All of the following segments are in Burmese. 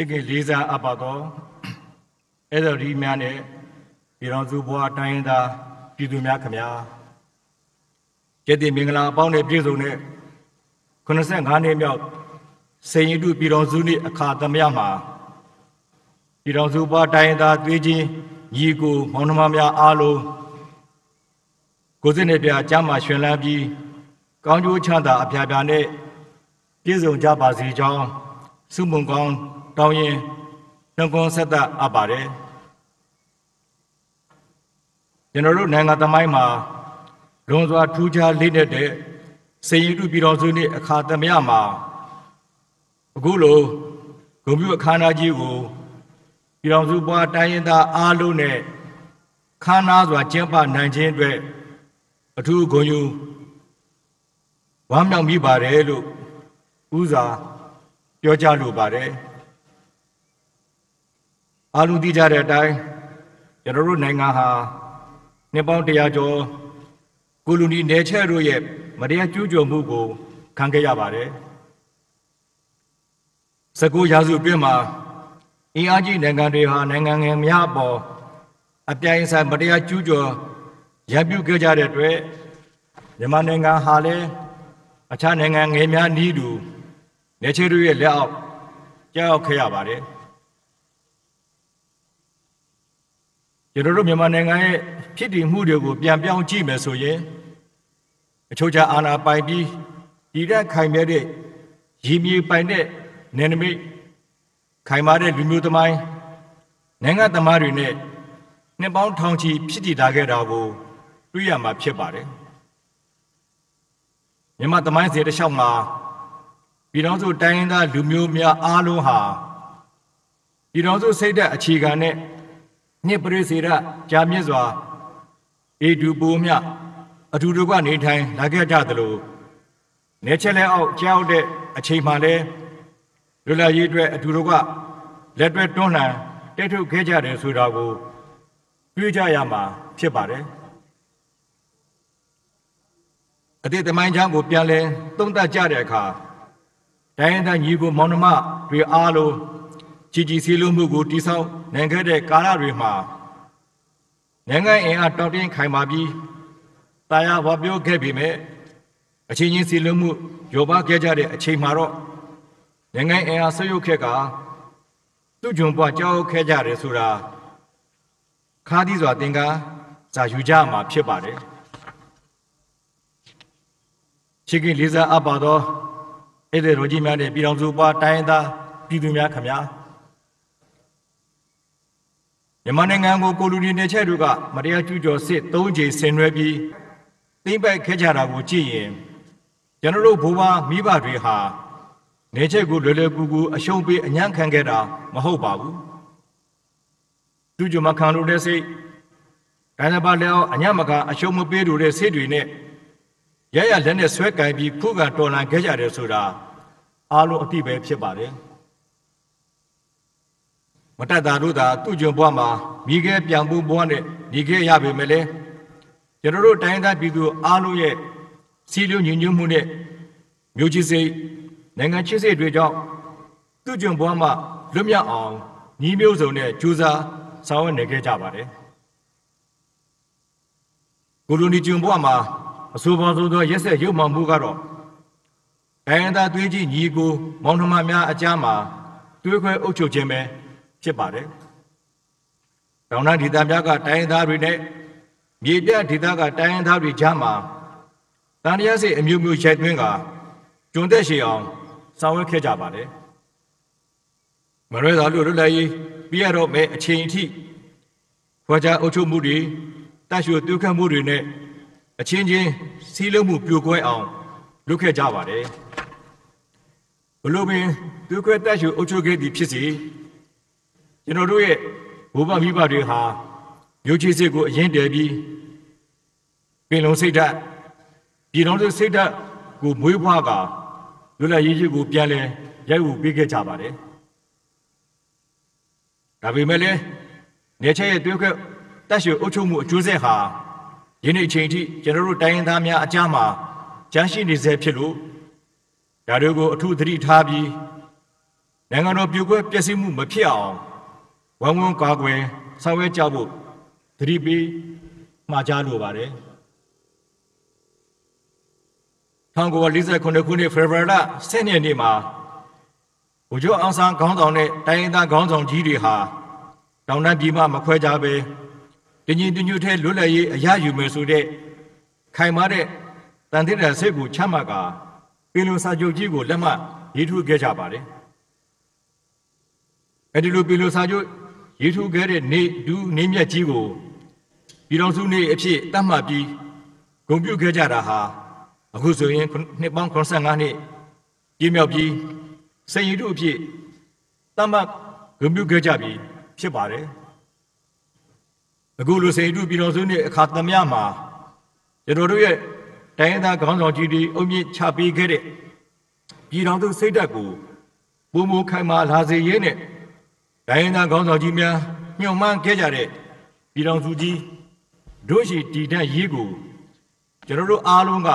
ချစ်ခင်လေးစားအပ်ပါတော့အဲ့တော်ဒီများနဲ့ပြည်တော်စုဘွားတိုင်းရင်းသားပြည်သူများခမညာကျက်တင်မင်္ဂလာအပေါင်းနဲ့ပြည့်စုံတဲ့85နှစ်မြောက်စိန်ရတုပြည်တော်စုနှစ်အခါသမယမှာပြည်တော်စုဘွားတိုင်းရင်းသားသွေးချင်းညီကိုမောင်နှမများအားလုံးကိုယ်စစ်နဲ့ပြအကြမ်းမှာရှင်လန်းပြီးကောင်းကျိုးချမ်းသာအဖျားဖျားနဲ့ပြည့်စုံကြပါစေကြောင်းဆုမွန်ကောင်း တောင်းရင်နှုတ်ခွန်းဆက်သအပ်ပါတယ်ကျွန်တော်တို့နိုင်ငံသမိုင်းမှာလွန်စွာထူးခြားလေးနက်တဲ့စေရင်တုပြည်တော်စုနှင့်အခါသမယမှာအခုလိုဂုဏ်ပြုအခမ်းအနားကြီးကိုပြည်တော်စုပွားတိုင်းရင်းသားအားလုံးနဲ့ခမ်းနားစွာကျင်းပနိုင်ခြင်းအတွက်အထူးဂုဏ်ယူဝမ်းမြောက်မိပါတယ်လို့ဥစွာပြောကြားလိုပါတယ် အားလုံးသိကြတဲ့အတိုင်းကျွန်တော်တို့နိုင်ငံဟာနှစ်ပေါင်းတရာကျော်ကိုလိုနီနယ်ချဲ့တို့ရဲ့မတရားကျူးကျော်မှုကိုခံခဲ့ရပါတယ်စကူရာစုအတွင်းမှာအင်အားကြီးနိုင်ငံတွေဟာနိုင်ငံငယ်များအပေါ်အပြိုင်ဆိုင်မတရားကျူးကျော်ရန်ပြုခဲ့ကြတဲ့အတွက်မြန်မာနိုင်ငံဟာလည်းအခြားနိုင်ငံငယ်များနည်းတူနေချေတို့ရဲ့လက်အောက်ကြောက်ခဲ့ရပါတယ် ကျွန်တော်တို့မြန်မာနိုင်ငံရဲ့ဖြစ်တည်မှုတွေကိုပြန်ပြောင်းကြည့်မယ်ဆိုရင်အချို့ချအာဏာပိုင်ပြီးဒီရက်ခိုင်မြဲတဲ့ရည်မြေပိုင်တဲ့နယ်နိမိတ်ခိုင်မာတဲ့လူမျိုးသမိုင်းနိုင်ငံသမားတွေနဲ့နှစ်ပေါင်းထောင်ချီဖြစ်တည်လာခဲ့တာကိုတွေ့ရမှာဖြစ်ပါတယ်မြန်မာသမိုင်းစေတစ်လျှောက်မှာပြည်တော်စုတိုင်းရင်းသားလူမျိုးများအားလုံးဟာပြည်တော်စုစိတ်ဓာတ်အခြေခံနဲ့ နှစ်ပရိစေရကြာမြင့်စွာအေတူပိုးမြအထူတူကနေထိုင်လာခဲ့ကြသလိုနေချက်လဲအောက်ကြောက်တဲ့အချိန်မှလည်းလွတ်လပ်ရေးအတွက်အထူတူကလက်တွဲတွန်းလှန်တိတ်ထုတ်ခဲ့ကြတယ်ဆိုတာကိုတွေ့ကြရမှာဖြစ်ပါတယ်အတိတ်သမိုင်းချမ်းကိုပြန်လဲသုံးသပ်ကြတဲ့အခါတိုင်းရင်းသားညီကိုမောင်နှမတွေအားလုံး ကြည်ကြည်စည်းလုံးမှုကိုတိဆောက်နိုင်ခဲ့တဲ့ကာလတွေမှာနိုင်ငံအင်အားတောင့်တင်းခိုင်မာပြီးတာယာဝပြောခဲ့ပြီမဲ့အချင်းချင်းစည်းလုံးမှုရောပါခဲ့ကြတဲ့အချိန်မှာတော့နိုင်ငံအင်အားဆွေးရုပ်ခက်ကသူ့ဂျုံပွားကြောက်ခဲ့ကြတယ်ဆိုတာခါးသီးစွာသင်္ကားစာယူကြမှာဖြစ်ပါတယ်ချစ်ခင်လေးစားအပ်ပါသောဧည့်သည်တော်ကြီးများနဲ့ပြည်တော်စုပွားတိုင်းသားပြည်သူများခမညာ မြန်မာနိုင်ငံကိုကိုလူနီနယ်ချက်တို့ကမတရားကျူးကျော်စစ်၃ချိန်ဆင်နွှဲပြီးသိမ့်ပိုက်ခဲ့ကြတာကိုကြည့်ရင်ကျွန်တော်တို့ဘိုးဘွားမိဘတွေဟာနေချက်ကိုလွယ်လွယ်ကူကူအရှုံးပေးအညံ့ခံခဲ့တာမဟုတ်ပါဘူးသူကြမခံလို့တဲ့စိတ်ဒါနပါလည်းအညံ့မကအရှုံးမပေးလို့တဲ့စိတ်တွေနဲ့ရရလက်နဲ့ဆွဲကင်ပြီးခုခံတော်လှန်ခဲ့ကြတယ်ဆိုတာအားလုံးအတိပဲဖြစ်ပါတယ် မတတ်တာတို့သာသူ့ကြုံဘွားမှာမိခဲပြောင်ဖို့ဘွားနဲ့ညီခဲရပေမဲ့လေကျွန်တော်တို့တိုင်းသားပြည်သူအားလုံးရဲ့စီလုံးညီညွတ်မှုနဲ့မျိုးချစ်စိတ်နိုင်ငံချစ်စိတ်တွေကြောင့်သူ့ကြုံဘွားမှာလွတ်မြောက်အောင်ညီမျိုးစုံနဲ့ကြိုးစားဆောင်ရွက်နေခဲ့ကြပါတယ်ကိုလိုနီကြုံဘွားမှာအဆိုပါဆိုသောရက်ဆက်ရုပ်မှန်မှုကတော့တိုင်းသားသွေးကြီးညီကိုမောင်နှမများအကြားမှာတွေးခွဲအုပ်ချုပ်ခြင်းပဲ ဖြစ်ပါတယ်။တောင်တန်းဒေသများကတိုင်းသားတွေနဲ့မြေပြဒေသကတိုင်းသားတွေကြားမှာတန်တရားစိတ်အမျိုးမျိုးရိုက်သွင်းကကျွန်းသက်ရှည်အောင်ဆောင်ရွက်ခဲ့ကြပါတယ်။မရွေးသာလို့လွတ်လပ်ရေးပြရတော့မဲ့အချိန်အထိဖွာကြအုပ်ချုပ်မှုတွေတတ်ရှိတူခတ်မှုတွေနဲ့အချင်းချင်းစီးလုံးမှုပြိုကွဲအောင်လုပ်ခဲ့ကြပါတယ်ဘလို့ပင်သူခွဲတက်ရှူအုပ်ချုပ်ခဲ့သည်ဖြစ်စီ ကျွန်တော်တို့ရဲ့ဘိုးဘမိဘတွေဟာမျိုးချစ်စစ်ကိုအရင်တည်ပြီးပင်လုံးစိတ်ဓာတ်ပြည်တော်စုစိတ်ဓာတ်ကိုမွေးဖွားကလွတ်လပ်ရေးကြီးကိုပြန်လဲရိုက်ဝူပေးခဲ့ကြပါတယ်ဒါပေမဲ့လည်းနေချက်ရဲ့တွေးခွဲတက်ရှူအုပ်ချုပ်မှုအကျိုးဆက်ဟာယနေ့အချိန်ထိကျွန်တော်တို့တိုင်းရင်းသားများအကြားမှာကြမ်းရှိနေစေဖြစ်လို့ဒါတွေကိုအထူးသတိထားပြီးနိုင်ငံတော်ပြိုကွဲပျက်စီးမှုမဖြစ်အောင် ဝမ်ဝန်းကာကွယ်ဆောင်ရွက်ကြဖို့သတိပေးမှာကြားလိုပါတယ်1949ခုနှစ်ဖေဖော်ဝါရီလ10ရက်နေ့မှာဗိုလ်ချုပ်အောင်ဆန်းခေါင်းဆောင်တဲ့တိုင်းရင်းသားခေါင်းဆောင်ကြီးတွေဟာတောင်တန်းပြည်မှမခွဲကြပဲတညီတညွတ်ထဲလွတ်လပ်ရေးအရယူမယ်ဆိုတဲ့ခိုင်မာတဲ့တန်တိရစိတ်ကိုချမှတ်ကာပင်လုံစာချုပ်ကြီးကိုလက်မှတ်ရေးထိုးခဲ့ကြပါတယ်အဲဒီလိုပင်လုံစာချုပ် ရေးထိုးခဲ့တဲ့နေဒူးနေမြတ်ကြီးကိုပြည်တော်စုနေအဖြစ်တတ်မှတ်ပြီးဂုဏ်ပြုခဲ့ကြတာဟာအခုဆိုရင်နှစ်ပေါင်း85နှစ်ပြည့်မြောက်ပြီးစိန်ရည်တို့အဖြစ်တတ်မှတ်ဂုဏ်ပြုခဲ့ကြပြီးဖြစ်ပါတယ်အခုလိုစိန်ရည်တို့ပြည်တော်စုနေအခါသမယမှာကျွန်တော်တို့ရဲ့တိုင်းရင်းသားခေါင်းဆောင်ကြီးတွေအုံမြင့်ချပေးခဲ့တဲ့ပြည်တော်သူစိတ်ဓာတ်ကိုပုံမခိုင်မာလာစေရေးနဲ့ တိုင်းရင်းသားခေါင်းဆောင်ကြီးများညှို့မှန်းခဲ့ကြတဲ့ပြည်တော်စုကြီးတို့ရှိတည်တတ်ရေးကိုကျွန်တော်တို့အားလုံးက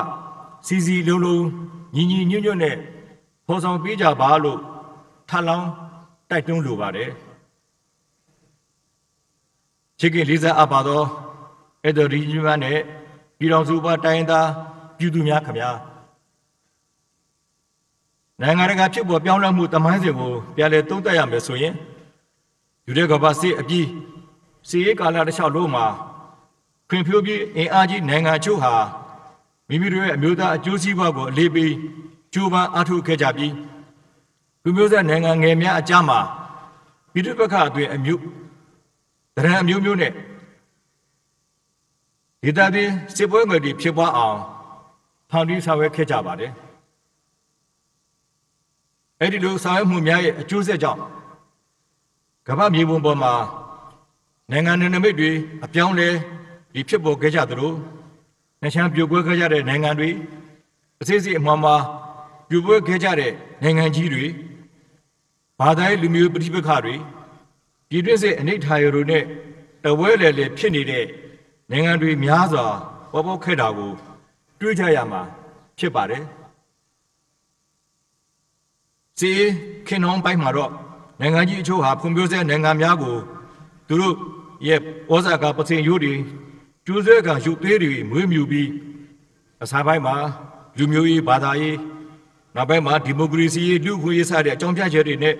စီစီလုံးလုံးညီညီညွတ်ညွတ်နဲ့ဖော်ဆောင်ပေးကြပါလို့ထပ်လောင်းတိုက်တွန်းလိုပါတယ်ချစ်ခင်လေးစားအပ်ပါတော့အဲ့တော်ဒီကြီးမနဲ့ပြည်တော်စုပါတိုင်းသားပြည်သူများခမများနိုင်ငံတကာဖြစ်ပေါ်ပြောင်းလဲမှုတမိုင်းစဉ်ကိုပြန်လည်သုံးသပ်ရမယ်ဆိုရင် ယူရဲကဘာစစ်အပြီးစီရေးကာလတစ်လျှောက်လုံးမှာခွင်ဖြိုးပြီးအင်အားကြီးနိုင်ငံချို့ဟာမိမိတို့ရဲ့အမျိုးသားအကျိုးစီးပွားကိုအလေးပေးကြိုးပမ်းအားထုတ်ခဲ့ကြပြီးလူမျိုးဆက်နိုင်ငံငယ်များအကြားမှာပြည်သူ့ဘက်ကအသွင်အမျိုးတရံအမျိုးမျိုးနဲ့ဒေသတွင်းစစ်ပွဲငွေတွေဖြစ်ပွားအောင်ဖန်တီးဆောင်ရွက်ခဲ့ကြပါတယ်အဲ့ဒီလိုဆောင်ရွက်မှုများရဲ့အကျိုးဆက်ကြောင့် ကမ္ဘာမြေပုံပေါ်မှာနိုင်ငံနယ်နိမိတ်တွေအပြောင်းလဲဒီဖြစ်ပေါ်ခဲ့ကြသလိုနှချမ်းပြိုကွဲခဲ့ကြတဲ့နိုင်ငံတွေအစစ်စစ်အမှန်မှာပြိုကွဲခဲ့ကြတဲ့နိုင်ငံကြီးတွေဘာသာရေးလူမျိုးပဋိပက္ခတွေပြည်တွင်းစစ်အနိဋ္ဌာယတို့နဲ့တဝဲလေလေဖြစ်နေတဲ့နိုင်ငံတွေများစွာပေါ်ပေါက်ခဲ့တာကို တွေးကြရမှာဖြစ်ပါတယ်စီခင်နှောင်းပိုင်းမှာတော့ နိုင်ငံကြီးအချို့ဟာဖွံ့ဖြိုးဆဲနိုင်ငံများကိုသူတို့ရဲ့ဩဇာကပစင်ရိုးတွေကျိုးဆွဲကရုပ်သေးတွေမွေးမြူပြီးအစားပိုင်းမှာလူမျိုးရေးဘာသာရေးနောက်ပိုင်းမှာဒီမိုကရေစီရေးလူ့ခွင့်ရေးစတဲ့အကြောင်းပြချက်တွေနဲ့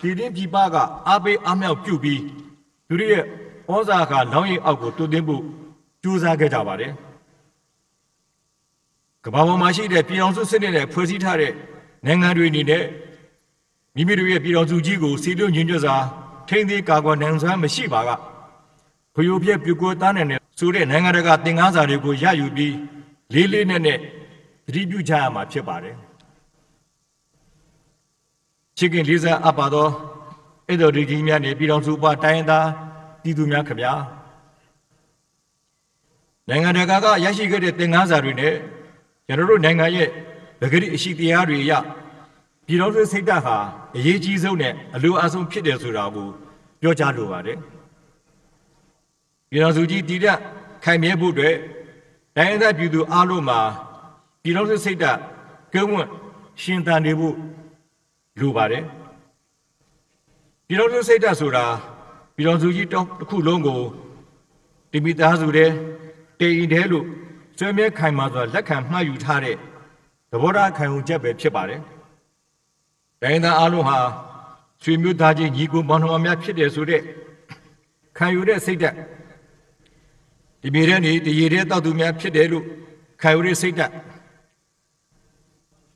ဒီတင်းပြည်ပကအားပေးအားမြောက်ပြုပြီးသူတို့ရဲ့ဩဇာကလောင်းရင်အောက်ကိုတွန်းတင်ဖို့ကြိုးစားခဲ့ကြပါတယ်ကမ္ဘာပေါ်မှာရှိတဲ့ပြည်အောင်စုစစ်နဲ့ဖွဲ့စည်းထားတဲ့နိုင်ငံတွေအနေနဲ့ မိမိတို့ရဲ့ပြည်တော်စုကြီးကိုစီလွညင်ကြစွာထိန်းသိမ်းကာကွယ်နိုင်စွမ်းမရှိပါကဖျို့ပြက်ပြကိုသားနိုင်တဲ့ဆိုတဲ့နိုင်ငံတကာသင်ခန်းစာတွေကိုရယူပြီးလေးလေးနက်နက်သတိပြုကြရမှာဖြစ်ပါတယ်ချစ်ခင်လေးစားအပ်ပါသောအဲ့တော်ဒီကြီးများနေပြည်တော်စုပါတိုင်းသားပြည်သူများခင်ဗျာနိုင်ငံတကာကရရှိခဲ့တဲ့သင်ခန်းစာတွေနဲ့ကျွန်တော်တို့နိုင်ငံရဲ့ပဂရိအရှိတရားတွေအရ ပြည်တော်စုစိတ်ဓာတ်ဟာအရေးကြီးဆုံးနဲ့အလိုအဆုံးဖြစ်တယ်ဆိုတာကိုပြောကြားလိုပါတယ်ပြည်တော်စုကြီးတည်တဲ့ခိုင်မြဲဖို့အတွက်တိုင်းဒေသပြည်သူအားလုံးမှာပြည်တော်စုစိတ်ဓာတ်ကဲဝန့်ရှင်သန်နေဖို့လိုပါတယ်ပြည်တော်စုစိတ်ဓာတ်ဆိုတာပြည်တော်စုကြီးတောင်းတစ်ခုလုံးကိုတိမိသားစုတဲ့တေရင်တဲလို့ဆွေးမြဲခိုင်မာစွာလက်ခံမှတ်ယူထားတဲ့သဘောထားခံယူချက်ပဲဖြစ်ပါတယ်။ တိုင်းသားအလုံးဟာဆွေမျိုးသားချင်းညီကိုမောင်နှမများဖြစ်တယ်ဆိုတဲ့ခံယူတဲ့စိတ်ဓာတ်ဒီမြေထဲနေတရေထဲတောက်သူများဖြစ်တယ်လို့ခံယူတဲ့စိတ်ဓာတ်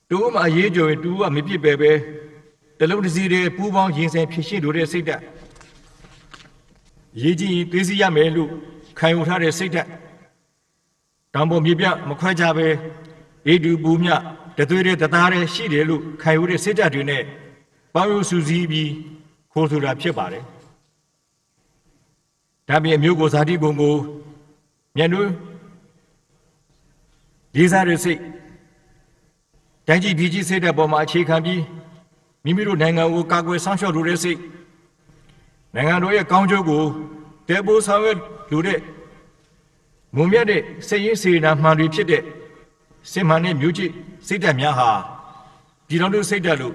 တူမှအရေးကြုံရင်တူကမပြစ်ပဲပဲတလုံးတစ်စီတည်းပူးပေါင်းရင်ဆိုင်ဖြစ်ရှိလို့တဲ့စိတ်ဓာတ်ရေးကြည့်ရင်သွေးစီရမယ်လို့ခံယူထားတဲ့စိတ်ဓာတ်တောင်ပေါ်မြေပြမခွဲကြပဲအေတူပူမြ တသွေးတဲ့တသားတဲ့ရှိတယ်လို့ခံယူတဲ့စိတ်ဓာတ်တွေနဲ့ပေါင်းယူစုစည်းပြီးခိုးဆိုတာဖြစ်ပါတယ်ဒါပြင်အမျိုးကိုဇာတိဘုံကိုမျက်နှာလေးစားတဲ့စိတ်တိုင်းကြီးပြည်ကြီးစိတ်တဲ့ပေါ်မှာအခြေခံပြီးမိမိတို့နိုင်ငံကိုကာကွယ်ဆောင်ရှောက်လိုတဲ့စိတ်နိုင်ငံတော်ရဲ့ကောင်းကျိုးကိုတည်ပိုးဆောင်ရွက်လိုတဲ့မုံမြတ်တဲ့စိတ်ရင်းစေနာမှန်တွေဖြစ်တဲ့ စင်မှန်တဲ့မြို့ကြီးစိတ်ဓာတ်များဟာပြည်တော်တို့စိတ်ဓာတ်လို့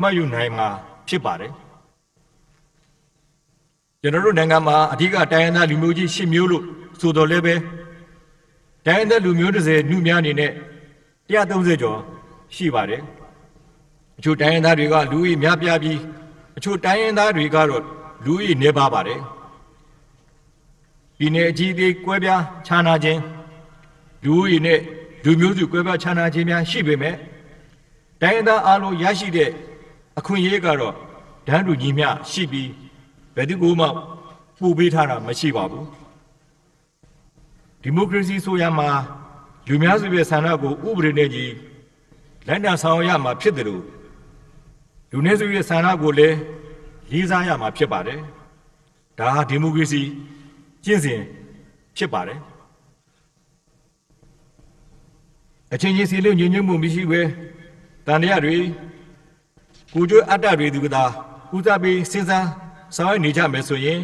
မှတ်ယူနိုင်မှာဖြစ်ပါတယ်ကျွန်တော်တို့နိုင်ငံမှာအဓိကတိုင်းရင်းသားလူမျိုးကြီး၈မျိုးလို့ဆိုတော်လဲပဲတိုင်းရင်းသားလူမျိုး30နှုများအနေနဲ့130ကျော်ရှိပါတယ်အချို့တိုင်းရင်းသားတွေကလူကြီးများပြားပြီးအချို့တိုင်းရင်းသားတွေကတော့လူကြီးနေပါပါတယ်ဒီနေ့အကြီးအသေးကွဲပြားခြားနာခြင်းလူကြီးနဲ့ လူမျိုးစုကွဲပြားခြားနာခြင်းများရှိပေမဲ့တိုင်းရင်းသားအလုံးရရှိတဲ့အခွင့်အရေးကတော့ဒန်းတူညီမျှရှိပြီးဘယ်သူကမှပူပေးထားတာမရှိပါဘူးဒီမိုကရေစီဆိုရမှာလူများစုရဲ့ဆန္ဒကိုဥပဒေနဲ့ကြီးလက်နက်ဆောင်ရမှာဖြစ်တယ်လို့လူနည်းစုရဲ့ဆန္ဒကိုလည်းလေးစားရမှာဖြစ်ပါတယ်ဒါဟာဒီမိုကရေစီကျင့်စဉ်ဖြစ်ပါတယ် အချင်းချင်းစီလို့ညဉ့်ညွတ်မှုမရှိဘဲတန်တရားတွေကိုကျွတ်အတ္တတွေသူကသာဦးစားပေးစဉ်းစားဆောင်ရွက်နေကြမယ်ဆိုရင်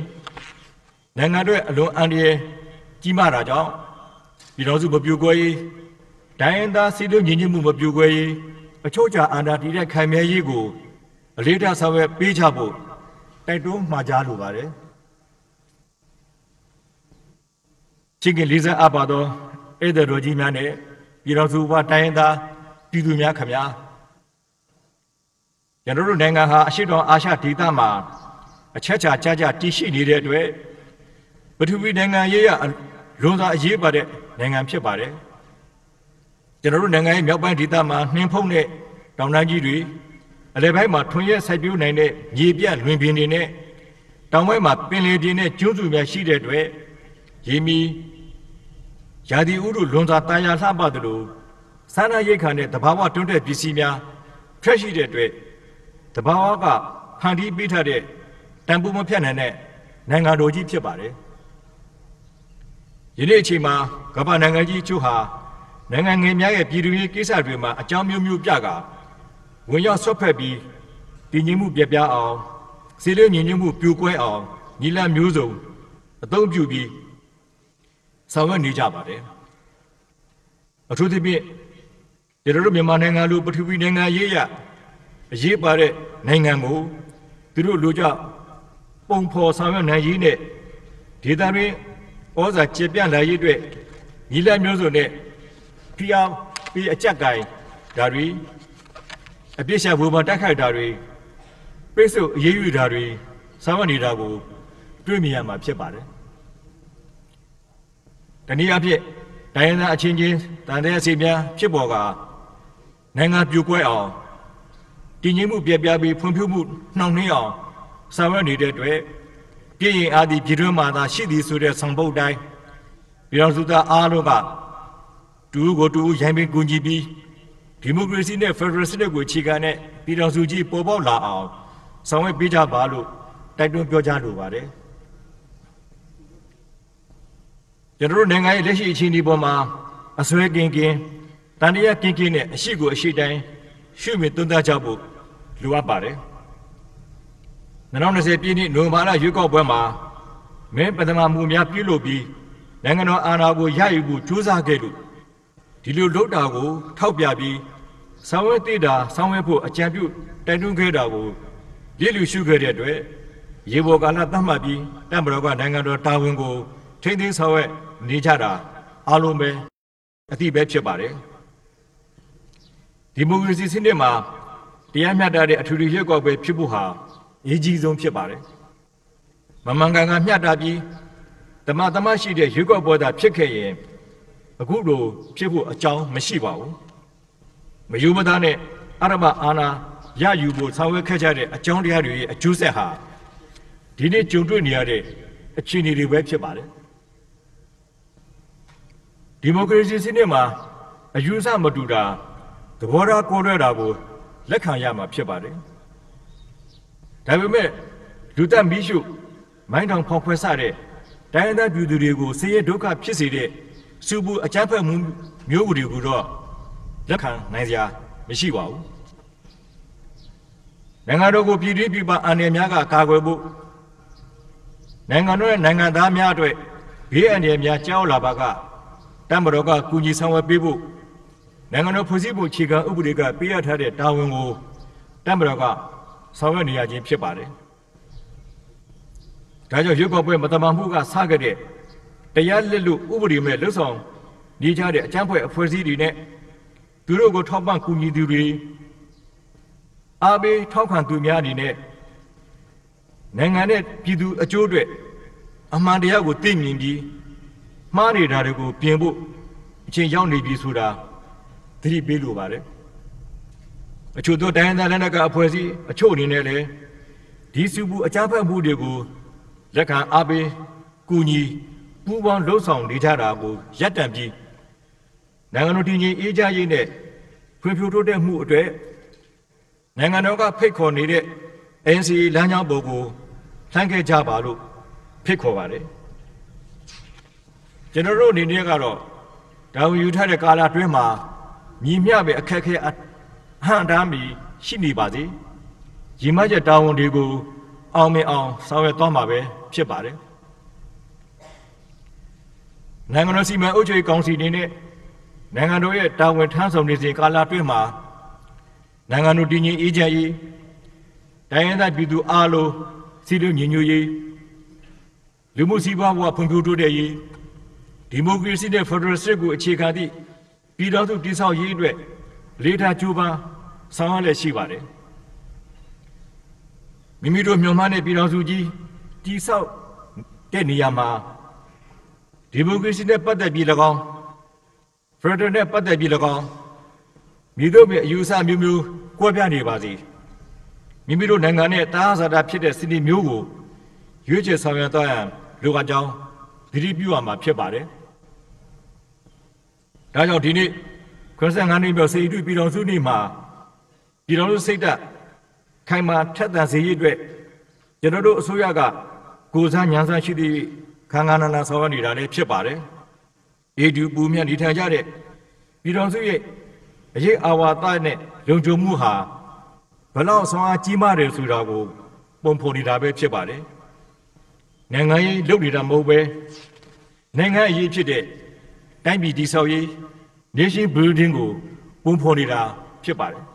နိုင်ငံတွေအလွန်အန္တရာယ်ကြီးမားတာကြောင့်ပြည်တော်စုမပြိုကွဲရေးဒိုင်းသားစီလို့ညဉ့်ညွတ်မှုမပြိုကွဲရေးအချို့ချာအာဏာတည်တဲ့ခံမြဲရေးကိုအလေးထားဆောင်ရွက်ပေးချဖို့တိုက်တွန်းမှာကြားလိုပါတယ်ချင်းကလေးစားအပ်ပါတော့ဧည့်သည်တော်ကြီးများနဲ့ ပြည်တော်စုဘတိုင်းသားပြည်သူများခမများကျွန်တော်တို့နိုင်ငံဟာအရှိတော်အာရှဒေသမှာအချက်ချာကြကြတည်ရှိနေတဲ့အတွက်ပထဝီနိုင်ငံရေးရလွန်စွာအရေးပါတဲ့နိုင်ငံဖြစ်ပါတယ်ကျွန်တော်တို့နိုင်ငံရဲ့မြောက်ပိုင်းဒေသမှာနှင်းဖုံးတဲ့တောင်တန်းကြီးတွေအလယ်ပိုင်းမှာထွန်ရက်စိုက်ပျိုးနိုင်တဲ့မြေပြလွင်ပြင်တွေနဲ့တောင်ပိုင်းမှာပင်လယ်ပြင်နဲ့ကျွန်းစုများရှိတဲ့အတွက်ရေမီ ရာသီဥတုလွန်စွာတာယာလှပသလိုစားနပ်ရိက္ခာနဲ့တဘာဝတွန်းတဲ့ပစ္စည်းများထွက်ရှိတဲ့အတွက်တဘာဝကဖန်တီးပေးထားတဲ့တန်ဖိုးမဖြတ်နိုင်တဲ့နိုင်ငံတော်ကြီးဖြစ်ပါတယ်။ယနေ့အချိန်မှာကမ္ဘာနိုင်ငံကြီးချို့ဟာနိုင်ငံငယ်များရဲ့ပြည်သူရေးကိစ္စတွေမှာအကြောင်းမျိုးမျိုးပြကဝင်ရောက်ဆွတ်ဖက်ပြီးတည်ငြိမ်မှုပြပြအောင်စီလေးညီညွတ်မှုပြိုကွဲအောင်ညီလမျိုးစုံအသုံးပြုပြီး ဆောင်ရွက်နေကြပါတယ်။အထူးသဖြင့်ကျွန်တော်တို့မြန်မာနိုင်ငံလိုပထဝီနိုင်ငံရေးရအရေးပါတဲ့နိုင်ငံကိုသူတို့လိုကြပုံဖော်ဆောင်ရွက်နိုင်ရေးနဲ့ဒေသတွင်းဩဇာကျေပြန့်လာရေးအတွက်ညီလက်မျိုးစုံနဲ့ဖိအားပြီးအကြက်ကိုင်ဒါတွေအပြစ်ရှာဝေဘာတိုက်ခိုက်တာတွေပိတ်ဆို့အရေးယူတာတွေဆောင်ရွက်နေတာကိုတွေ့မြင်ရမှာဖြစ်ပါတယ်။ တနည်းအားဖြင့်တိုင်းရင်းသားအချင်းချင်းတန်တဲ့အစီများဖြစ်ပေါ်ကနိုင်ငံပြိုကွဲအောင်တည်ငြိမ်မှုပြပြပြီးဖွံ့ဖြိုးမှုနှောင့်နှေးအောင်ဆောင်ရွက်နေတဲ့အတွက်ပြည်ရင်အားဒီပြည်တွင်းမှာသာရှိသည်ဆိုတဲ့ဆောင်ပုတ်တိုင်းပြည်တော်စုသားအားလုံးကတူကိုတူရိုင်းပင်ကူညီပြီးဒီမိုကရေစီနဲ့ဖက်ဒရယ်စနစ်ကိုအခြေခံတဲ့ပြည်တော်စုကြီးပေါ်ပေါက်လာအောင်ဆောင်ရွက်ပေးကြပါလို့တိုက်တွန်းပြောကြားလိုပါတယ် ကျွန်တော်တို့နိုင်ငံရဲ့လက်ရှိအခြေအနေပေါ်မှာအစွဲကင်းကင်းတန်တရားကင်းကင်းနဲ့အရှိကိုအရှိတိုင်းရှုမြင်သုံးသပ်ကြဖို့လိုအပ်ပါတယ်2020ပြည်နှစ်နိုဝင်ဘာလရွေးကောက်ပွဲမှာမင်းပထမမှုများပြုလုပ်ပြီးနိုင်ငံတော်အာဏာကိုရယူဖို့ကြိုးစားခဲ့လို့ဒီလိုလုပ်တာကို ထောက်ပြပြီးဆောင်ရွက်သေးတာဆောင်ရွက်ဖို့အကြံပြုတိုက်တွန်းခဲ့တာကိုလစ်လူရှုခဲ့တဲ့အတွက်ရေဘော်ကာလသတ်မှတ်ပြီးတပ်မတော်ကနိုင်ငံတော်တာဝန်ကိုထိန်းသိမ်းဆောင်ရွက် နေကြတာအားလုံးပဲအတိပဲဖြစ်ပါတယ်ဒီမိုကရေစီစနစ်မှာတရားမျှတတဲ့အထူးရွေးကောက်ပွဲဖြစ်ဖို့ဟာအရေးကြီးဆုံးဖြစ်ပါတယ်မမှန်ကန်ကန်မျှတပြီးတမတမရှိတဲ့ရွေးကောက်ပွဲသာဖြစ်ခဲ့ရင်အခုလိုဖြစ်ဖို့အကြောင်းမရှိပါဘူးမယူမသားနဲ့အရမအာနာရယူဖို့ဆောင်ရွက်ခဲ့ကြတဲ့အကြောင်းတရားတွေရဲ့အကျိုးဆက်ဟာဒီနေ့ကြုံတွေ့နေရတဲ့အခြေအနေတွေပဲဖြစ်ပါတယ် ဒီမိုကရေစီစနစ်မှာအယူဆမတူတာသဘောထားကိုးရဲတာကိုလက်ခံရမှာဖြစ်ပါတယ်ဒါပေမဲ့လူသက်မီးရှုမိုင်းထောင်ဖောက်ခွဲဆတဲ့တိုင်းရင်းသားပြည်သူတွေကိုဆင်းရဲဒုက္ခဖြစ်စေတဲ့စူပူအကြမ်းဖက်မှုမျိုးတွေကိုတော့လက်ခံနိုင်စရာမရှိပါဘူးနိုင်ငံတော်ကိုပြည်တွင်းပြည်ပအန္တရာယ်များကကာကွယ်ဖို့နိုင်ငံတော်ရဲ့နိုင်ငံသားများအတွက်ဘေးအန္တရာယ်များကြောက်လာပါက တမတော်ကကူညီဆောင်ရွက်ပေးဖို့နိုင်ငံတော်ဖွဲ့စည်းပုံအခြေခံဥပဒေကပေးအပ်ထားတဲ့တာဝန်ကိုတမတော်ကဆောင်ရွက်နေရခြင်းဖြစ်ပါတယ်။ဒါကြောင့်ရွေးကောက်ပွဲမတမာမှုကစခဲ့တဲ့တရားလက်လို့ဥပဒေမဲ့လှုပ်ဆောင်နေကြတဲ့အကြမ်းဖက်အဖွဲ့အစည်းတွေနဲ့သူတို့ကိုထောက်ပံ့ကူညီသူတွေအားပေးထောက်ခံသူများအနေနဲ့နိုင်ငံနဲ့ပြည်သူအကျိုးအတွက်အမှန်တရားကိုသိမြင်ပြီး မှားနေတာတွေကိုပြင်ဖို့အချိန်ရောက်နေပြီဆိုတာသတိပေးလိုပါတယ်အချို့သောတိုင်းဒေသလက်နက်ကအဖွဲ့အစည်းအချို့အနေနဲ့လည်းဒီစုဘူးအကြမ်းဖက်မှုတွေကိုလက်ခံအားပေးကူညီပူးပေါင်းလှုပ်ဆောင်နေကြတာကိုရပ်တန့်ပြီးနိုင်ငံတော်တည်ငြိမ်အေးချမ်းရေးနဲ့ဖွံ့ဖြိုးတိုးတက်မှုအတွက်နိုင်ငံတော်ကဖိတ်ခေါ်နေတဲ့ NCA လမ်းကြောင်းပေါ်ကိုလှမ်းခဲ့ကြပါလို့ဖိတ်ခေါ်ပါတယ် ကျွန်တော်တို့အနေနဲ့ကတော့ဒါဝင်ယူထားတဲ့ကာလအတွင်းမှာမြည်မျှပဲအခက်အခဲအဟန့်တားမီရှိနေပါသေးရည်မှတ်ချက်တာဝန်တွေကိုအောင်မြင်အောင်ဆောင်ရွက်သွားမှာပဲဖြစ်ပါတယ်နိုင်ငံတော်စီမံအုပ်ချုပ်ရေးကောင်စီအနေနဲ့နိုင်ငံတော်ရဲ့တာဝန်ထမ်းဆောင်နေစဉ်ကာလအတွင်းမှာနိုင်ငံတော်တည်ငြိမ်အေးချမ်းရေးတိုင်းရင်းသားပြည်သူအားလုံးစီလူညီညွတ်ရေးလူမှုစီးပွားဘဝဖွံ့ဖြိုးတိုးတက်ရေး ဒီမိုကရေစီနဲ့ဖက်ဒရယ်စစ်ကိုအခြေခံသည့်ပြည်တော်စုတည်ဆောက်ရေးအတွက်လေးထားကြိုးပမ်းဆောင်ရွက်လက်ရှိပါတယ်မိမိတို့မြန်မာနဲ့ပြည်တော်စုကြီးတည်ဆောက်တဲ့နေရာမှာဒီမိုကရေစီနဲ့ပတ်သက်ပြီး၎င်းဖက်ဒရယ်နဲ့ပတ်သက်ပြီး၎င်းမိတို့ရဲ့အယူအဆမျိုးမျိုးကွဲပြားနေပါစေမိမိတို့နိုင်ငံနဲ့တားဆာတာဖြစ်တဲ့စနစ်မျိုးကိုရွေးချယ်ဆောင်ရွက်သွားရန်လိုအပ်ကြောင်းသတိပြုရမှာဖြစ်ပါတယ်။ ဒါကြောင့်ဒီနေ့95နှစ်မြောက်စေတီပြည်တော်စုနေ့မှာပြည်တော်စုစိတ်ဓာတ်ခိုင်မာထက်သန်စေရအတွက်ကျွန်တော်တို့အစိုးရကကိုစားညံစားရှိသည့်ခန်းခန်းနာနာဆောင်ရွက်နေတာလည်းဖြစ်ပါတယ်။အေဒီပူမြတ်နေထိုင်ကြတဲ့ပြည်တော်စုရဲ့အရေးအာဝါဒနဲ့လုံခြုံမှုဟာဘလောက်ဆောင်အားကြီးမားတယ်ဆိုတာကိုပုံဖော်နေတာပဲဖြစ်ပါတယ်။နိုင်ငံရေးလုပ်နေတာမဟုတ်ပဲနိုင်ငံအရေးဖြစ်တဲ့ တိုင်းပြည်တည်ဆောက်ရေး nation building ကိုပုံဖော်နေတာဖြစ်ပါတယ်။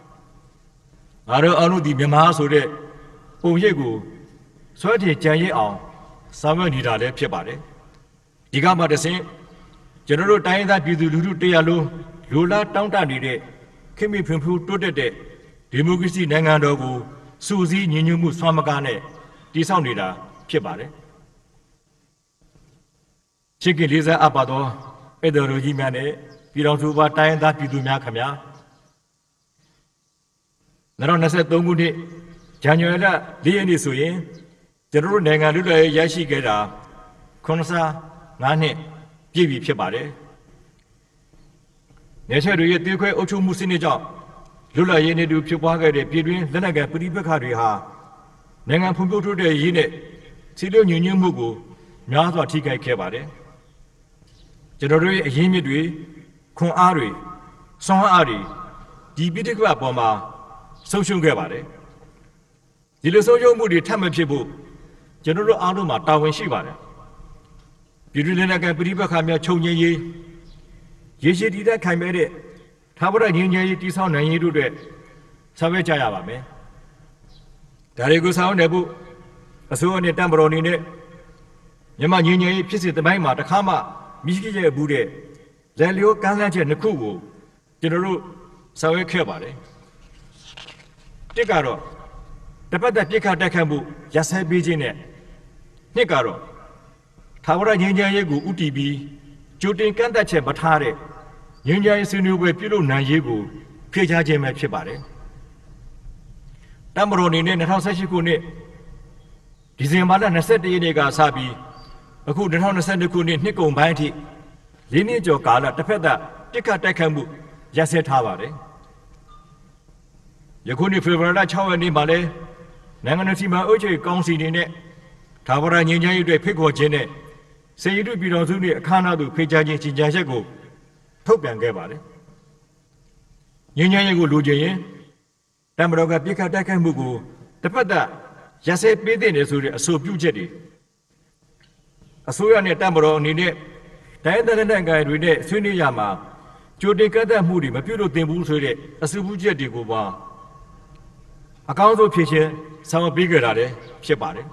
ငါတို့အားလုံးဒီမြန်မာဆိုတဲ့ပုံရိပ်ကိုဆွဲထင်ကြံရစ်အောင်ဆောင်ရွက်နေတာလည်းဖြစ်ပါတယ်။ဒီကမှတဆင့်ကျွန်တော်တို့တိုင်းဒေသပြည်သူလူထုတရားလုံးလူလားတောင်းတနေတဲ့ခင်မိဖွံ့ဖြိုးတိုးတက်တဲ့ဒီမိုကရေစီနိုင်ငံတော်ကိုစူးစီးညီညွတ်မှုဆွမ်းမကားနဲ့တည်ဆောက်နေတာဖြစ်ပါတယ်။ချစ်ခင်လေးစားအပ်ပါသော ဧတော်လူကြီးများနဲ့ပြည်တော်စုပါတိုင်းသားပြည်သူများခင်ဗျာ2023ခုနှစ်ဇန်နဝါရီလ၄ရက်နေ့ဆိုရင်ကျွန်တော်တို့နိုင်ငံလူ့လွယ်ရရှိခဲ့တာ95နှစ်ပြည့်ပြီဖြစ်ပါတယ်။နေချက်တွေရဲ့တေးခွဲအုပ်ချုပ်မှုစနစ်ကြောင့်လွတ်လပ်ရေးနဲ့တူဖြစ်ပွားခဲ့တဲ့ပြည်တွင်းလက်နက်ကန်ပြည်ပခါတွေဟာနိုင်ငံဖွံ့ဖြိုးတိုးတက်ရေးနဲ့စီးပွားညွညွတ်မှုကိုများစွာထိခိုက်ခဲ့ပါတယ်။ ကျွန်တော်တို့ရဲ့အရင်းမြစ်တွေခွန်အားတွေစွမ်းအားတွေဒီပြည်တက္ကအပေါ်မှာဆုံးရှုံးခဲ့ပါတယ်။ဒီလိုဆုံးရှုံးမှုတွေထပ်မဖြစ်ဖို့ကျွန်တော်တို့အားလုံးမှာတာဝန်ရှိပါတယ်။ပြည်တွင်းလက်နက်ကန်ပြည်ပခါများချုပ်ငြိမ်းရေးရေရှည်တည်တဲ့ခိုင်မဲတဲ့ထာဝရငြိမ်းချမ်းရေးတည်ဆောက်နိုင်ရေးတို့အတွက်ဆောင်ရွက်ကြရပါမယ်။ဒါတွေကိုဆောင်ရွက်ဖို့အစိုးရနဲ့တံ့ပတော်အနေနဲ့မြန်မာငြိမ်းချမ်းရေးဖြစ်စဉ်တပိုင်းမှာတစ်ခါမှမ ရှိခဲ့ဘူးတဲ့လက်လျောကမ်းလှမ်းချက်နှစ်ခုကိုကျွန်တော်တို့ဆောင်ရွက်ခဲ့ပါတယ်။တစ်ကတော့တပတ်သက်ပြစ်ခတ်တက်ခတ်မှုရစဲပေးခြင်းနဲ့နှစ်ကတော့ထာဝရငြိမ်းချမ်းရေးကိုဥတီပြီးကြိုတင်ကန့်သက်ချက်မထားတဲ့ငြိမ်းချမ်းရေးဆွေးနွေးပွဲပြုလုပ်နိုင်ရေးကိုဖြေချခြင်းပဲဖြစ်ပါတယ်။တမတော်အနေနဲ့2018ခုနှစ်ဒီဇင်ဘာလ21ရက်နေ့ကစပြီး အခု2022ခုနှစ်နှစ်ကုန်ပိုင်းအထိလေးနှစ်ကျော်ကာလတစ်ဖက်သက်တစ်ခတ်တိုက်ခတ်မှုရပ်စဲထားပါတယ်။ယခုနှစ်ဖေဖော်ဝါရီလ6ရက်နေ့မှာလဲနိုင်ငံတော်စီမံအုပ်ချုပ်ရေးကောင်စီအနေနဲ့သာဝရငြိမ်းချမ်းရေးအတွက်ဖိတ်ခေါ်ခြင်းနဲ့စေရတုပြည်တော်စုနှင့်အခမ်းအနားသို့ဖိတ်ကြားခြင်းကြီးကြပ်ချက်ကိုထုတ်ပြန်ခဲ့ပါတယ်။ငြိမ်းချမ်းရေးကိုလိုချင်ရင်တမတော်ကပြစ်ခတ်တိုက်ခိုက်မှုကိုတစ်ဖက်သက်ရစဲပေးတဲ့ဆိုတဲ့အဆိုပြုချက်တွေ အစိုးရနဲ့တမတော်အနေနဲ့တိုင်းဒေသနိုင်ငံတွေနဲ့ဆွေးနွေးရမှာကြိုတင်ကန့်သတ်မှုတွေမပြုလုပ်သင့်ဘူးဆိုတဲ့အဆိုပြုချက်တွေကိုပါအကောင်းဆုံးဖြစ်ချင်းဆောင်ရွက်ပေးကြတာလည်းဖြစ်ပါတယ်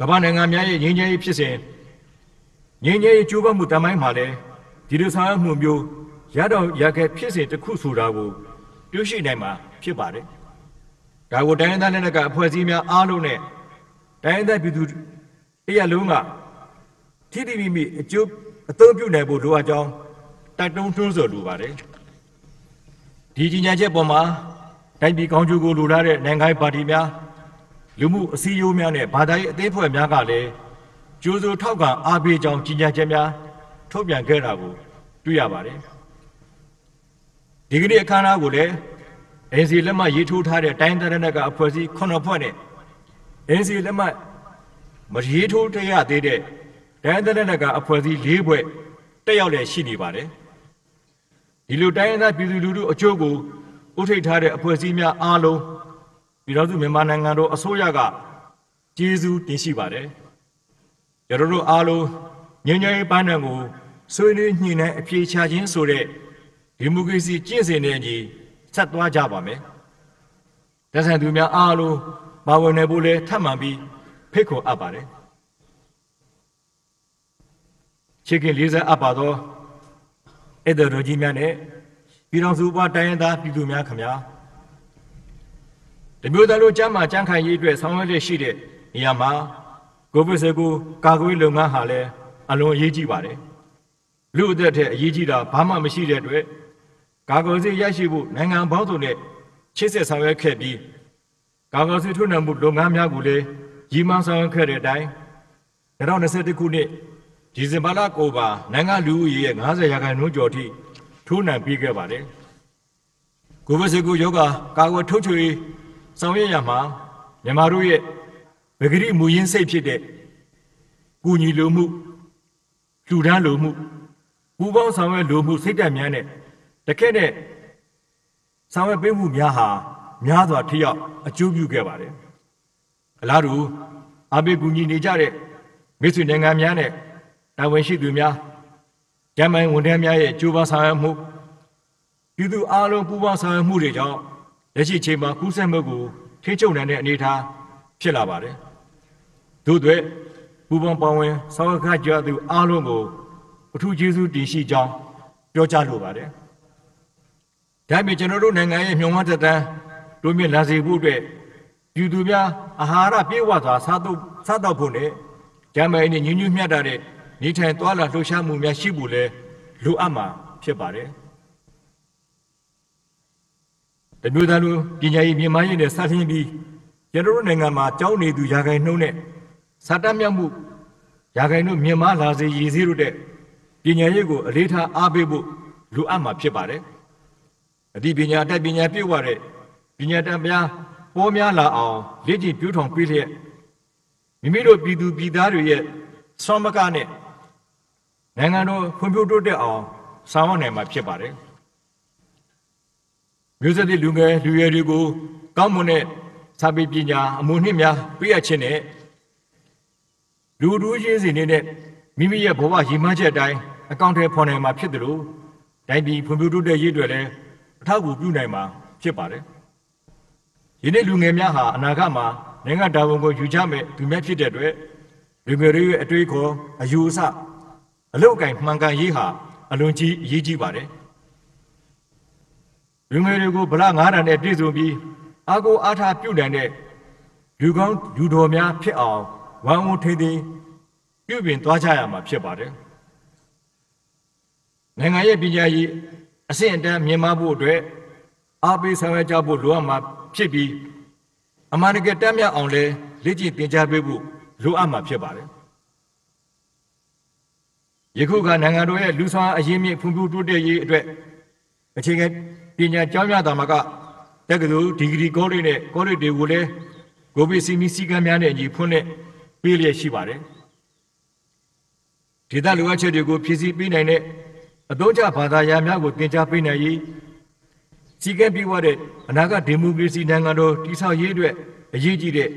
ကမ္ဘာနိုင်ငံများရဲ့ငြိမ်းချမ်းရေးဖြစ်စဉ်ငြိမ်းချမ်းရေးကြိုးပမ်းမှုတမိုင်းမှာလည်းဒီလိုဆောင်ရွက်မှုမျိုးရတော့ရခဲ့ဖြစ်စဉ်တစ်ခုဆိုတာကိုတွေ့ရှိနိုင်မှာဖြစ်ပါတယ်ဒါကိုတိုင်းရင်းသားလက်နက်ကအဖွဲ့အစည်းများအားလုံးနဲ့တိုင်းရင်းသားပြည်သူ တရလုံးကထိတိမိမိအကျိုးအသုံးပြုနိုင်ဖို့လိုအပ်ကြောင်းတိုက်တွန်းထွန်းဆော်လိုပါတယ်ဒီကြီးညာချက်ပေါ်မှာတိုင်းပြည်ကောင်းကျိုးကိုလိုလားတဲ့နိုင်ငံပါတီများလူမှုအစည်းအဝေးများနဲ့ဘာသာရေးအသေးဖွဲ့များကလည်းကြိုးစိုးထောက်ကအားပေးကြောင်းကြီးညာချက်များထုတ်ပြန်ခဲ့တာကိုတွေ့ရပါတယ်ဒီကနေ့အခမ်းအနားကိုလည်း NC လက်မှတ်ရေးထိုးထားတဲ့တိုင်းဒေသနက်ကအဖွဲ့အစည်း9ဖွဲ့နဲ့ NC လက်မှတ် မရေးထိုးတရသေးတဲ့တိုင်းဒေသနက်ကအဖွဲ့အစည်း4ဖွဲ့တက်ရောက်လည်ရှိနေပါတယ်ဒီလိုတိုင်းဒေသပြည်သူလူထုအကျိုးကိုဥထိတ်ထားတဲ့အဖွဲ့အစည်းများအားလုံးပြည်တော်စုမြန်မာနိုင်ငံတော်အစိုးရကကျေးဇူးတင်ရှိပါတယ်ကျွန်တော်တို့အားလုံးငြိမ်းချမ်းရေးပန်းတန်ကိုဆွေးနွေးညှိနှိုင်းအပြေချခြင်းဆိုတဲ့ဒီမိုကရေစီကျင့်စဉ်နဲ့ညီဆက်သွားကြပါမယ်။တဆန်သူများအားလုံးပါဝင်နေဖို့လဲထပ်မံပြီး ဖိတ်ခေါ်အပ်ပါတယ်။ချစ်ခင်လေးစားအပ်ပါသောဧည့်သည်တော်ကြီးများနဲ့ပြည်တော်စုဘတိုင်းရင်းသားပြည်သူများခင်ဗျာ။ဒီမျိုးသားတို့ကျမ်းမာကြံ့ခိုင်ရေးအတွက်ဆောင်ရွက်လက်ရှိတဲ့နေရာမှာကိုဗစ်19ကာကွယ်လုပ်ငန်းဟာလည်းအလွန်အရေးကြီးပါတယ်။လူအသက်ထက်အရေးကြီးတာဘာမှမရှိတဲ့အတွက်ကာကွယ်ဆေးရရှိဖို့နိုင်ငံပေါင်းစုံနဲ့ချစ်ဆက်ဆောင်ရွက်ခဲ့ပြီးကာကွယ်ဆေးထုတ်နှံမှုလုပ်ငန်းများကိုလည်း ရည်မှန်းဆောင်ရွက်ခဲ့တဲ့အတိုင်း2021ခုနှစ်ဒီဇင်ဘာလကိုပါနိုင်ငံလူဦးရေရဲ့90ရာခိုင်နှုန်းကျော်ထိထိုးနှံပြီးခဲ့ပါတယ်။ကိုဗစ်19ရောဂါကာကွယ်ထုတ်ချွေဆောင်ရွက်ရမှာမြန်မာတို့ရဲ့ဗဂရိမူရင်းစိတ်ဖြစ်တဲ့ကုညီလိုမှုလူဒန်းလိုမှုပူပေါင်းဆောင်ရွက်လိုမှုစိတ်ဓာတ်များနဲ့တခက်တဲ့ဆောင်ရွက်ပေးမှုများဟာများစွာထိရောက်အကျိုးပြုခဲ့ပါတယ် အလားတူအဘိကူညီနေကြတဲ့မိတ်ဆွေနိုင်ငံများနဲ့တာဝန်ရှိသူများဂျမိုင်းဝန်ထမ်းများရဲ့ကြိုးပမ်းဆောင်ရွက်မှုပြည်သူအားလုံးပူးပေါင်းဆောင်ရွက်မှုတွေကြောင့်လက်ရှိချိန်မှာကူးစက်မှုကိုထိချုပ်နိုင်တဲ့အနေအထားဖြစ်လာပါတယ်တို့တွေပူးပေါင်းပါဝင်ဆောင်ရွက်ကြသူအားလုံးကိုအထူးကျေးဇူးတင်ရှိကြောင်းပြောကြားလိုပါတယ်ဒါပေမဲ့ကျွန်တော်တို့နိုင်ငံရဲ့မြုံမသက်တမ်းတို့မြင့်လာစေဖို့အတွက် ပြည်သူများအာဟာရပြည့်ဝစွာစားတော့စားတော့ဖို့နဲ့ဂျမ်းမိုင်းနဲ့ညဉ့်ညွတ်မြတ်တဲ့နေထိုင်သွားလာလှုပ်ရှားမှုများရှိဖို့လဲလိုအပ်မှာဖြစ်ပါတယ်တမျိုးသားလူပညာရေးမြန်မာရေးနဲ့စတင်ပြီးကျွန်တော်တို့နိုင်ငံမှာကြောင်းနေသူရာဂိုင်နှုံးနဲ့စာတတ်မြတ်မှုရာဂိုင်တို့မြန်မာလာစေရည်စည်းတို့တဲ့ပညာရေးကိုအလေးထားအားပေးဖို့လိုအပ်မှာဖြစ်ပါတယ်အသိပညာတက်ပညာပြည့်ဝတဲ့ပညာတတ်များ ပေါ်များလာအောင်လေ့ကျင့်ပြုထောင်ပေးလျက်မိမိတို့ပြည်သူပြည်သားတွေရဲ့ဆွမ်းမကနဲ့နိုင်ငံတော်ဖွံ့ဖြိုးတိုးတက်အောင်ဆောင်ရွက်နိုင်မှာဖြစ်ပါတယ်မျိုးဆက်သစ်လူငယ်လူရွယ်တွေကိုကောင်းမွန်တဲ့စာပေပညာအမှုနှင့်များပြည့်ရခြင်းနဲ့လူတို့ချင်းစီနေတဲ့မိမိရဲ့ဘဝရည်မှန်းချက်အတိုင်းအကောင့်ထဲဖော်နိုင်မှာဖြစ်တယ်လို့တိုင်းပြည်ဖွံ့ဖြိုးတိုးတက်ရေးတွေလည်းအထောက်အကူပြုနိုင်မှာဖြစ်ပါတယ်။ ယနေ့လူငယ်များဟာအနာဂတ်မှာနိုင်ငံတာဝန်ကိုယူကြမဲ့သူများဖြစ်တဲ့အတွက်လူငယ်တွေရဲ့အတွေးခေါ်အယူအဆအလုတ်အကင်မှန်ကန်ရေးဟာအလွန်ကြီးအရေးကြီးပါတယ်။လူငယ်တွေကိုဗလာငါးတန်နဲ့ပြည့်စုံပြီးအာကိုအားထားပြုနိုင်တဲ့လူကောင်းလူတော်များဖြစ်အောင်ဝမ်းဝန်းထိန်ထိန်ပြုပြင်သွားကြရမှာဖြစ်ပါတယ်။နိုင်ငံရဲ့ပညာရေးအဆင့်အတန်းမြင့်မားဖို့အတွက်အားပေးဆောင်ရွက်ကြဖို့လိုအပ်မှာ ဖြစ်ပြီးအမှန်တကယ်တက်မြတ်အောင်လဲလေ့ကျင့်သင်ကြားပေးဖို့လိုအပ်မှာဖြစ်ပါတယ်ယခုကနိုင်ငံတော်ရဲ့လူဆောင်အရင်းမြစ်ဖွံ့ဖြိုးတိုးတက်ရေးအတွက်အခြေခံပညာကျောင်းများတာမှာကတက္ကသိုလ်ဒီဂရီကောလိပ်နဲ့ကောလိပ်တွေကိုလည်းဂိုဘီစီမီစီကံများနဲ့ညီဖွင့်တဲ့ပေးလျက်ရှိပါတယ်ဒေသလိုအပ်ချက်တွေကိုဖြည့်ဆည်းပေးနိုင်တဲ့အသုံးချဘာသာရပ်များကိုသင်ကြားပေးနိုင်ရေး စီကံပြည့်ဝတဲ့အနာဂတ်ဒီမိုကရေစီနိုင်ငံတော်တည်ဆောက်ရေးအတွက်အရေးကြီးတဲ့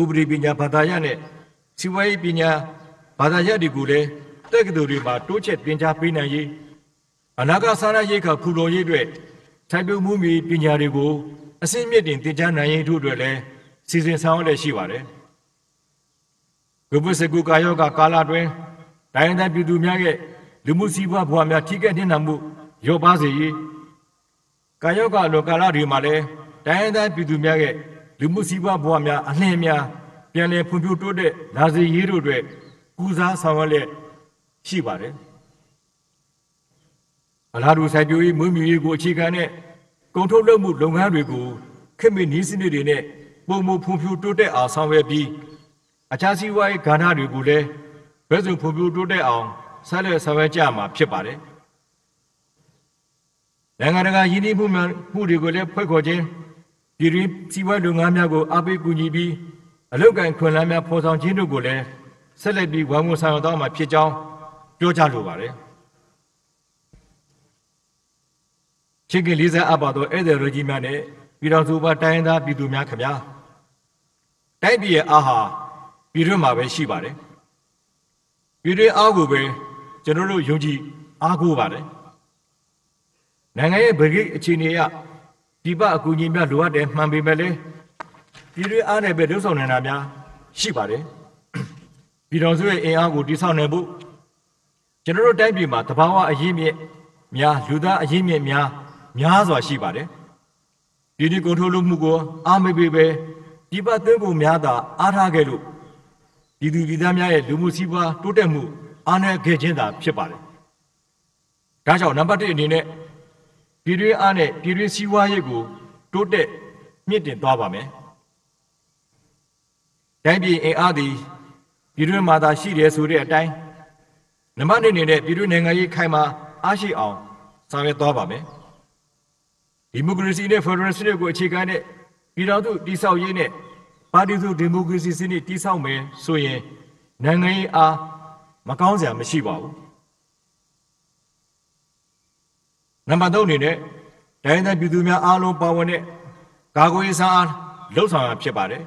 ဥပဒေပညာဘာသာရပ်နဲ့စီဝါရေးပညာဘာသာရပ်တွေကိုလည်းတက္ကသိုလ်တွေမှာတိုးချဲ့သင်ကြားပေးနိုင်ရေးအနာဂတ်ဆန္ဒရိတ်ခါဖူလုံရေးအတွက်ထိုင်ပြုမှုမီပညာတွေကိုအစင်းမြင့်တင်တင် जा နိုင်ရင်တို့အတွက်လည်းစီစဉ်ဆောင်ရွက်လည်းရှိပါတယ်ဂုပ္ပစကုကာယောကကာလတွင်တိုင်းဒေသပြည်သူများရဲ့လူမှုစီးပွားဘဝများထိခိုက်နှိမ့်နှံမှုရောပါစေရေး ကာယောကလောကာလတွေမှာလည်းတိုင်းဒေသပြည်သူများရဲ့လူမှုစီးပွားဘဝများအနှင်းများပြန်လည်ဖွံ့ဖြိုးတိုးတက်လာစေရေးတို့အတွက်ကူစားဆောင်ရွက်လျက်ရှိပါတယ်အလားတူစိုက်ပျိုးရေးမွေးမြူရေးကိုအခြေခံတဲ့ကုန်ထုတ်လုပ်မှုလုပ်ငန်းတွေကိုခေတ်မီနည်းစနစ်တွေနဲ့ပုံမဖွံ့ဖြိုးတိုးတက်အောင်ဆောင်ရွက်ပြီးအခြားစီးပွားရေးကဏ္ဍတွေကိုလည်းဘယ်စုံဖွံ့ဖြိုးတိုးတက်အောင်ဆက်လက်ဆောင်ရွက်ကြမှာဖြစ်ပါတယ် နိုင်ငံတကာယင်းနှိမှုများမှုတွေကိုလည်းဖွဲ့ခေါ်ခြင်းပြည်တွင်းစီးပွားလုပ်ငန်းများကိုအားပေးကူညီပြီးအလုပ်ကိုင်ခွင့်လန်းများဖော်ဆောင်ခြင်းတို့ကိုလည်းဆက်လက်ပြီးဝိုင်းဝန်းဆောင်ရွက်သွားမှာဖြစ်ကြောင်းပြောကြားလိုပါတယ်ချစ်ခင်လေးစားအပ်ပါသောဧည့်သည်တော်ကြီးများနဲ့ပြည်တော်စုပါတိုင်းရင်းသားပြည်သူများခင်ဗျာတိုက်ပြည်ရဲ့အားဟာပြည်တွင်းမှာပဲရှိပါတယ်ပြည်တွင်းအားကိုပဲကျွန်တော်တို့ယုံကြည်အားကိုးပါတယ် နိုင်ငံရဲ့ဗကိအခြေအနေအရဒီပအကူအညီများလိုအပ်တယ်မှန်ပေမဲ့လည်းပြည်တွင်းအားနဲ့ပဲလှုပ်ဆောင်နေတာများရှိပါတယ်ပြည်တော်စုရဲ့အင်အားကိုတိဆောက်နိုင်ဖို့ကျွန်တော်တို့တိုင်းပြည်မှာတဘာဝအရေးမြစ်များလူသားအရေးမြစ်များများစွာရှိပါတယ်ဒီဒီကုန်ထုတ်လုပ်မှုကိုအားမပေးပဲဒီပတ်သွင်းကုန်များသာအားထားခဲ့လို့ဒီသူဒီသားများရဲ့လူမှုစီးပွားတိုးတက်မှုအားနည်းခဲ့ခြင်းသာဖြစ်ပါတယ်ဒါကြောင့်နံပါတ်1အနေနဲ့ ပြည်တွင်းအားနဲ့ပြည်တွင်းစီးပွားရေးကိုတိုးတက်မြင့်တင်သွားပါမယ်တိုင်းပြည်အင်အားသည်ပြည်တွင်းမှာသာရှိတယ်ဆိုတဲ့အတိုင်းနံပါတ်2အနေနဲ့ပြည်တွင်းနိုင်ငံရေးခိုင်မာအားရှိအောင်ဆောင်ရွက်သွားပါမယ်ဒီမိုကရေစီနဲ့ဖက်ဒရယ်စနစ်ကိုအခြေခံတဲ့ပြည်တော်စုတည်ဆောက်ရေးနဲ့ပါတီစုဒီမိုကရေစီစနစ်တည်ဆောက်မယ်ဆိုရင်နိုင်ငံရေးအားမကောင်းစရာမရှိပါဘူး နံပါတ်3အနေနဲ့တိုင်းဒေသပြည်သူများအားလုံးပါဝင်တဲ့ကာကွယ်ရေးဆိုင်အားလှုပ်ဆောင်ရဖြစ်ပါတယ်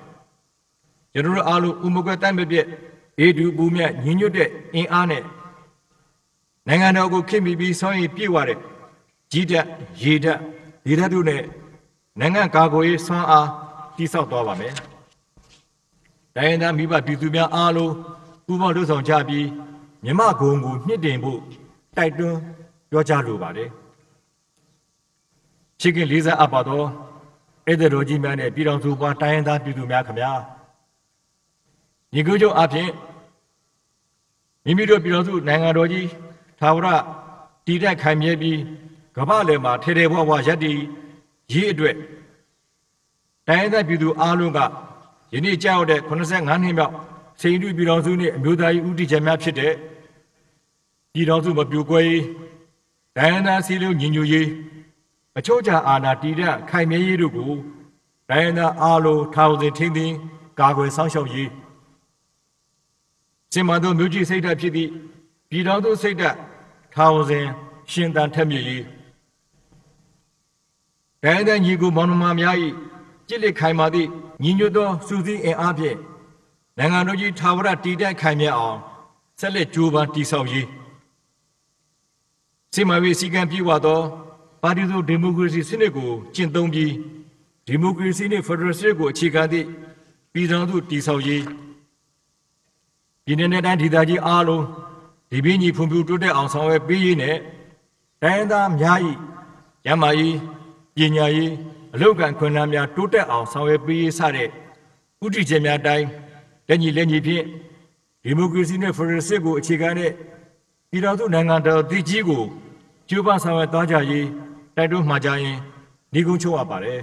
ကျွန်တော်တို့အားလုံးဥမကွက်တိုင်းမပြည့်အေဒူပူမြတ်ညီညွတ်တဲ့အင်အားနဲ့နိုင်ငံတော်ကိုခင်မိပြီးဆောင်းရည်ပြည့်ဝတဲ့ကြီးတက်ရေတက်ဒီဓာတ်တို့နဲ့နိုင်ငံကာကွယ်ရေးဆွမ်းအားတိဆောက်သွားပါမယ်။တိုင်းဒေသမိဘပြည်သူများအားလုံးပူးပေါင်းလှုပ်ဆောင်ကြပြီးမြမဂုံကိုမြင့်တင်ဖို့တိုက်တွန်းပြောကြားလိုပါတယ်။ ချစ်ခင်လေးစားအပ်ပါသောဧည့်သည်တော်ကြီးများနဲ့ပြည်တော်စုပွားတိုင်းဒေသပြည်သူများခင်ဗျာ။ညီကုချုပ်အဖြစ်မိမိတို့ပြည်တော်စုနိုင်ငံတော်ကြီးသာဝရတည်တဲ့ခိုင်မြဲပြီးကမ္ဘာလယ်မှာထေထေဘွားဘွားရက်တီရေးအတွက်တိုင်းဒေသပြည်သူအားလုံးကယနေ့ကြောက်တဲ့85နှစ်မြောက်စိန်တူပြည်တော်စုနှင့်အမျိုးသားရေးဦးတည်ချက်များဖြစ်တဲ့ပြည်တော်စုမပြိုကွဲရေးတိုင်းဒေသစီလုံးညီညွတ်ရေး အချို့ကြအာဏာတည်တဲ့ခိုင်မြဲရေးတို့ကိုတိုင်းဒေသအားလုံးထောင်စဉ်ထင်းထင်းကာကွယ်စောင့်ရှောက်ရေးစင်မတော်မြို့ကြီးစိတ်ဓာတ်ဖြစ်သည့်ပြည်တော်စုစိတ်ဓာတ်ထောင်စဉ်ရှင်တန်ထက်မြည်ရေးတိုင်းတိုင်းညီကိုမောင်နှမများ၏ကြစ်လက်ခိုင်မာသည့်ညီညွတ်သောစူးစီးအင်အားဖြင့်နိုင်ငံတော်ကြီးထာဝရတည်တဲ့ခိုင်မြဲအောင်ဆက်လက်ကြိုးပမ်းတည်ဆောက်ရေးစီမံဝေးစည်းကမ်းပြည့်ဝသော ပါတီစုဒီမိုကရေစီစနစ်ကိုကျင့်သုံးပြီးဒီမိုကရေစီနှင့်ဖက်ဒရယ်စနစ်ကိုအခြေခံသည့်ပြည်ထောင်စုတည်ဆောက်ရေးပြည်내နဲ့တိုင်းဒေသကြီးအားလုံးဒီပင်ကြီးဖွံ့ဖြိုးတိုးတက်အောင်ဆောင်ရွက်ပေးရေးနဲ့တိုင်းသားများ၏ရမကြီးပညာရေးအလောက်ကန်ခွင့်လန်းများတိုးတက်အောင်ဆောင်ရွက်ပေးရေးစတဲ့ဥတီချက်များတိုင်းလက်ညီလက်ညီဖြင့်ဒီမိုကရေစီနဲ့ဖက်ဒရယ်စစ်ကိုအခြေခံတဲ့ပြည်တော်စုနိုင်ငံတော်တည်ကြီးကိုကျိုးပဆောင်ရွက်သွားကြရေး တိုက်တွန်းမှာကြရင်ဒီကုန်းချုပ်အပ်ပါတယ်